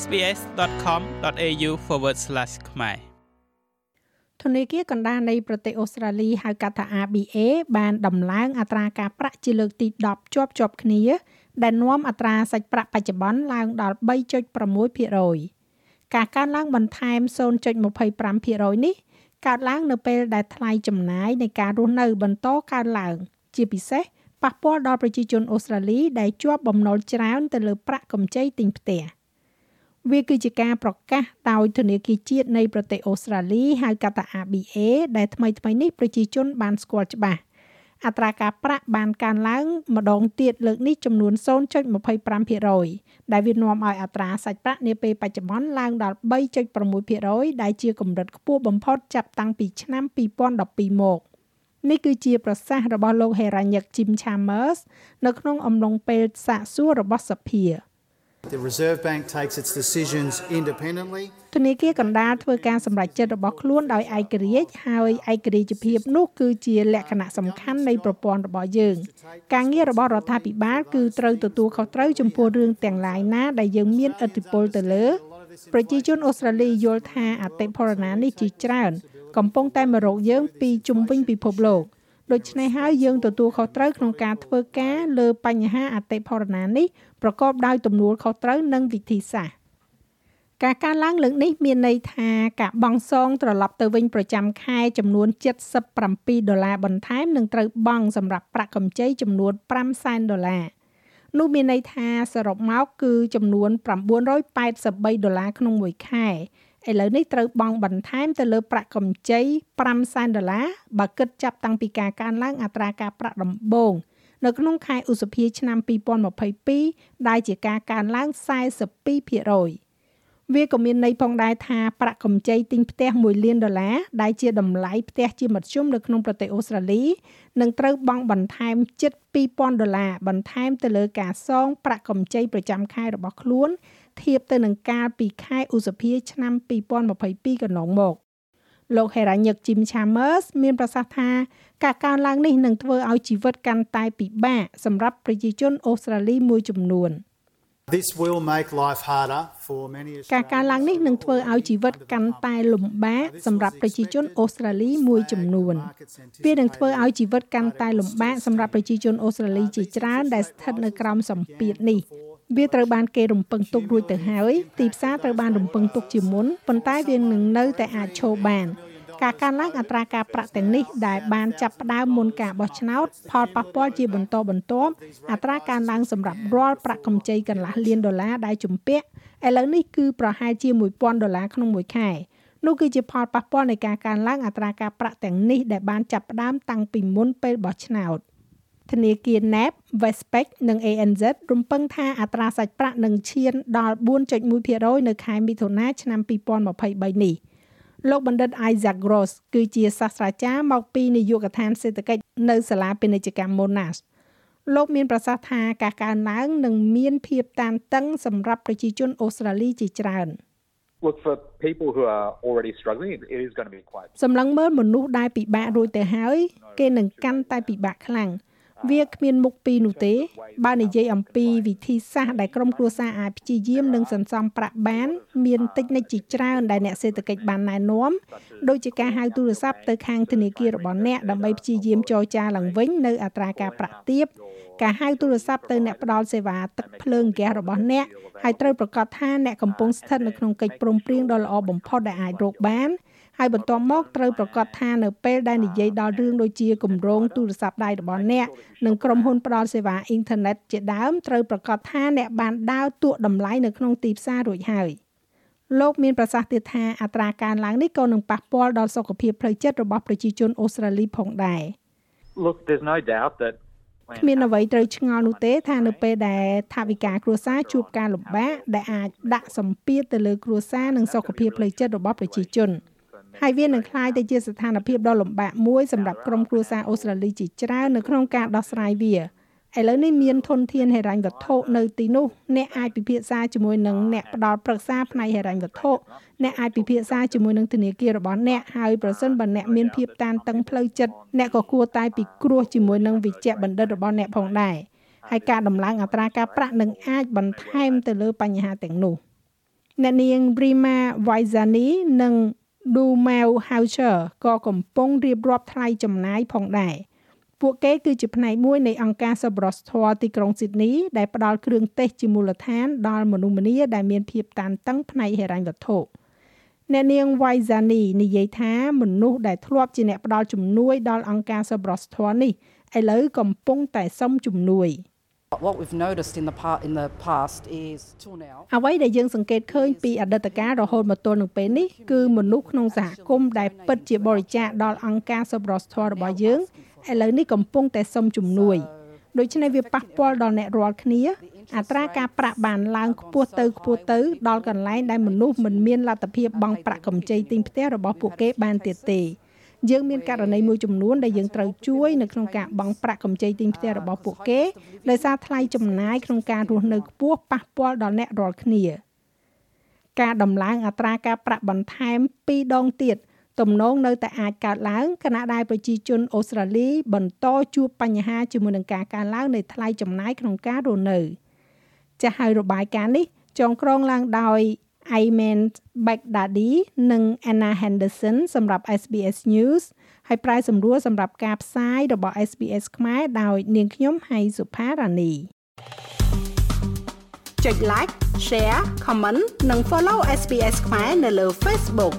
sbs.com.au/ ខ្មែរធនាគារកណ្ដាលនៃប្រទេសអូស្ត្រាលីហៅកាត់ថា ABA បានដំឡើងអត្រាការប្រាក់ជាលើកទី10ជាប់ជាប់គ្នា ដែលនាំអត្រាសាច់ប្រាក់បច្ចុប្បន្នឡើងដល់3.6%ការកើនឡើងបន្ថែម0.25%នេះកើតឡើងនៅពេលដែលថ្លៃចំណាយនៃការរស់នៅបន្តកើនឡើង ជាពិសេសប៉ះពាល់ដល់ប្រជាជនអូស្ត្រាលីដែលជាប់បំណុលច្រើនទៅលើប្រាក់កម្ចីទិញផ្ទះ វាគឺជាការប្រកាសដោយធនាគារជាតិនៃប្រទេសអូស្ត្រាលីហៅកាត់ថា ABA ដែលថ្មីថ្មីនេះប្រជាជនបានស្គាល់ច្បាស់អត្រាការប្រាក់បានកើនឡើងម្ដងទៀតលើកនេះចំនួន0.25%ដែលវានាំឲ្យអត្រាសាច់ប្រាក់នាពេលបច្ចុប្បន្នឡើងដល់3.6%ដែលជាកម្រិតខ្ពស់បំផុតចាប់តាំងពីឆ្នាំ2012មកនេះគឺជាប្រសាសន៍របស់លោកហេរ៉ាញឹក Jim Chalmers នៅក្នុងអំឡុងពេលសាកសួររបស់សភា The Reserve Bank takes its decisions independently. ធនាគារកណ្ដាលធ្វើការសម្រេចចិត្តរបស់ខ្លួនដោយឯករាជ្យហើយឯករាជ្យភាពនោះគឺជាលក្ខណៈសំខាន់នៃប្រព័ន្ធរបស់យើង ការងាររបស់រដ្ឋាភិបាលគឺត្រូវទទួលខុសត្រូវចំពោះរឿងទាំងឡាយណាដែលយើងមានឥទ្ធិពលទៅលើប្រជាជនអូស្ត្រាលីយល់ថាអតិផរណានេះជាច្រើន កំពុងតែមករកយើងពីជុំវិញពិភពលោក ដូច្នេះហើយយើងទទួលខុសត្រូវក្នុងការធ្វើការលើបញ្ហាអតិផរណានេះប្រកបដោយទំនួលខុសត្រូវនិងវិធីសាស្ត្រការកើនឡើងលើកនេះមានន័យថាការបង់សងត្រឡប់ទៅវិញប្រចាំខែចំនួន77ដុល្លារបន្ថែមនឹងត្រូវបង់សម្រាប់ប្រាក់កម្ចីចំនួន5សែនដុល្លារនោះមានន័យថាសរុបមកគឺចំនួន983ដុល្លារក្នុងមួយខែ ឥឡូវនេះត្រូវបង់បន្ថែមទៅលើប្រាក់កម្ចី5សែនដុល្លារបើគិតចាប់តាំងពីការកើនឡើងអត្រាការប្រាក់ដំបូងនៅក្នុងខែឧសភាឆ្នាំ2022ដែលជាការកើនឡើង42%វាក៏មានន័យផងដែរថាប្រាក់កម្ចីទិញផ្ទះ1លានដុល្លារដែលជាតម្លៃផ្ទះជាមធ្យមនៅក្នុងប្រទេសអូស្ត្រាលីនឹងត្រូវបង់បន្ថែមជិត2000ដុល្លារបន្ថែមទៅលើការសងប្រាក់កម្ចីប្រចាំខែរបស់ខ្លួន ធៀបទៅនឹងកាលពីខែឧសភាឆ្នាំ2022កន្លងមកលោកហេរ៉ាញឹក Jim Chambers មានប្រសាសន៍ថាការកើនឡើងនេះនឹងធ្វើឲ្យជីវិតកាន់តែពិបាកសម្រាប់ប្រជាជនអូស្ត្រាលីមួយចំនួន This will make life harder for many ការកើនឡើងនេះនឹងធ្វើឲ្យជីវិតកាន់តែលំបាកសម្រាប់ប្រជាជនអូស្ត្រាលីមួយចំនួនវានឹងធ្វើឲ្យជីវិតកាន់តែលំបាកសម្រាប់ប្រជាជនអូស្ត្រាលីជាច្រើនដែលស្ថិតនៅក្រោមសម្ពាធនេះ វាត្រូវបានគេរំពឹងទុករួចទៅហើយទីផ្សារត្រូវបានរំពឹងទុកជាមុនប៉ុន្តែវានឹងនៅតែអាចឈរបានការកើនឡើងអត្រាការប្រាក់ទាំងនេះដែលបានចាប់ផ្ដើមមុនការបោះឆ្នោតផលប៉ះពាល់ជាបន្តបន្ទាប់អត្រាកើនឡើងសម្រាប់រាល់ប្រាក់កម្ចីកន្លះលានដុល្លារដែលជំពាក់ឥឡូវនេះគឺប្រហែលជា1000ដុល្លារក្នុងមួយខែនោះគឺជាផលប៉ះពាល់នៃការកើនឡើងអត្រាការប្រាក់ទាំងនេះដែលបានចាប់ផ្ដើមតាំងពីមុនពេលបោះឆ្នោត ធនាគារ NAB, Westpac និង ANZ រំពឹងថាអត្រាសាច់ប្រាក់នឹងឈានដល់4.1%នៅខែមិថុនាឆ្នាំ2023នេះលោកបណ្ឌិត Isaac Gross គឺជាសាស្ត្រាចារ្យមកពីនាយកដ្ឋានសេដ្ឋកិច្ចនៅសាលាពាណិជ្ជកម្ម Monash លោកមានប្រសាសន៍ថាការកើនឡើងនឹងមានភាពតានតឹងសម្រាប់ប្រជាជនអូស្ត្រាលីជាច្រើន Look for people who are already struggling it is going to be quite សម្លឹងមើលមនុស្សដែលពិបាករួចទៅហើយ គេនឹងកាន់តែពិបាកខ្លាំង វាគ្មានមុខពីរនោះទេ បើនិយាយអំពីវិធីសាស្ត្រដែលក្រុមគ្រួសារអាចព្យាយាមនិងសន្សំប្រាក់បាន មានតិចនិចជាច្រើនដែលអ្នកសេដ្ឋកិច្ចបានណែនាំដូចជាការហៅទូរស័ព្ទទៅខាងធនាគាររបស់អ្នកដើម្បីព្យាយាមចរចាឡើងវិញនៅអត្រាការប្រាក់ទាបការហៅទូរស័ព្ទទៅអ្នកផ្ដល់សេវាទឹកភ្លើងហ្គាសរបស់អ្នកហើយត្រូវប្រកាសថាអ្នកកំពុងស្ថិតនៅក្នុងកិច្ចព្រមព្រៀងដ៏ល្អបំផុតដែលអាចរកបាន ហើយបន្ទាប់មកត្រូវប្រកាសថានៅពេលដែលនិយាយដល់រឿងដូចជាគម្រោងទូរស័ព្ទដៃរបស់អ្នកនិងក្រុមហ៊ុនផ្ដល់សេវាអ៊ីនធឺណិតជាដើមត្រូវប្រកាសថាអ្នកបានដើរតួតម្លៃនៅក្នុងទីផ្សាររួចហើយលោកមានប្រសាសន៍ទៀតថាអត្រាកើនឡើងនេះក៏នឹងប៉ះពាល់ដល់សុខភាពផ្លូវចិត្តរបស់ប្រជាជនអូស្ត្រាលីផងដែរ Look there's no doubt that គ្មានអ្វីត្រូវឆ្ងល់នោះទេថានៅពេលដែលថាវិការគ្រួសារជួបការលំបាកដែលអាចដាក់សម្ពាធទៅលើគ្រួសារនិងសុខភាពផ្លូវចិត្តរបស់ប្រជាជន។ ហើយវានឹងក្លាយទៅជាស្ថានភាពដ៏លំបាកមួយសម្រាប់ក្រុមគ្រួសារអូស្ត្រាលីជាច្រើននៅក្នុងការដោះស្រាយវាឥឡូវនេះមានធនធានហិរញ្ញវត្ថុនៅទីនោះអ្នកអាចពិភាក្សាជាមួយនឹងអ្នកផ្ដល់ប្រឹក្សាផ្នែកហិរញ្ញវត្ថុអ្នកអាចពិភាក្សាជាមួយនឹងធនាគាររបស់អ្នកហើយប្រសិនបើអ្នកមានភាពតានតឹងផ្លូវចិត្តអ្នកក៏គួរតែពិគ្រោះជាមួយនឹងវិជ្ជបណ្ឌិតរបស់អ្នកផងដែរហើយការដំឡើងអត្រាការប្រាក់នឹងអាចបន្ថែមទៅលើបញ្ហាទាំងនោះ។អ្នកនាង Brima Waizani និង Dumel Haucher ក៏កំពុងរៀបរាប់ថ្លៃចំណាយផងដែរពួកគេគឺជាផ្នែកមួយនៃអង្គការសប្បុរសធម៌ទីក្រុងស៊ីដនីដែលផ្ដល់គ្រឿងទេសជាមូលដ្ឋានដល់មនុស្សម្នាដែលមានភាពតានតឹងផ្នែកហិរញ្ញវត្ថុអ្នកនាង Waizani និយាយថាមនុស្សដែលធ្លាប់ជាអ្នកផ្ដល់ជំនួយដល់អង្គការសប្បុរសធម៌នេះឥឡូវកំពុងតែសុំជំនួយ What we've noticed in the part in the past is till now អ្វីដែលយើងសង្កេតឃើញពីអតីតកាលរហូតមកទល់នឹងពេលនេះគឺមនុស្សក្នុងសហគមន៍ដែលពិតជាបរិច្ចាគដល់អង្គការសប្បុរសធម៌របស់យើងឥឡូវនេះកំពុងតែសុំជំនួយដូច្នេះវាប៉ះពាល់ដល់អ្នករាល់គ្នាអត្រាការប្រាក់បានឡើងខ្ពស់ទៅខ្ពស់ទៅដល់កន្លែងដែលមនុស្សមិនមានលទ្ធភាពបង់ប្រាក់កម្ចីទិញផ្ទះរបស់ពួកគេបានទៀតទេ យើងមានករណីមួយចំនួនដែលយើងត្រូវជួយនៅក្នុងការបង់ប្រាក់កម្ចីទិញផ្ទះរបស់ពួកគេដោយសារថ្លៃចំណាយក្នុងការរស់នៅខ្ពស់ប៉ះពាល់ដល់អ្នករាល់គ្នាការដំឡើងអត្រាការប្រាក់បន្ថែម2ដងទៀតទំនងនៅតែអាចកើតឡើងខណៈដែលប្រជាជនអូស្ត្រាលីបន្តជួបបញ្ហាជាមួយនឹងការកើនឡើងនៃថ្លៃចំណាយក្នុងការរស់នៅចាស់ហើយរបាយការណ៍នេះចងក្រងឡើងដោយ Ayman Baghdadi និង Anna Henderson សម្រាប់ SBS News ហើយប្រាយសម្រួលសម្រាប់ការផ្សាយរបស់ SBS ខ្មែរដោយនាងខ្ញុំហៃសុផារ៉ានីចុច like share comment និង follow SBS ខ្មែរនៅលើ Facebook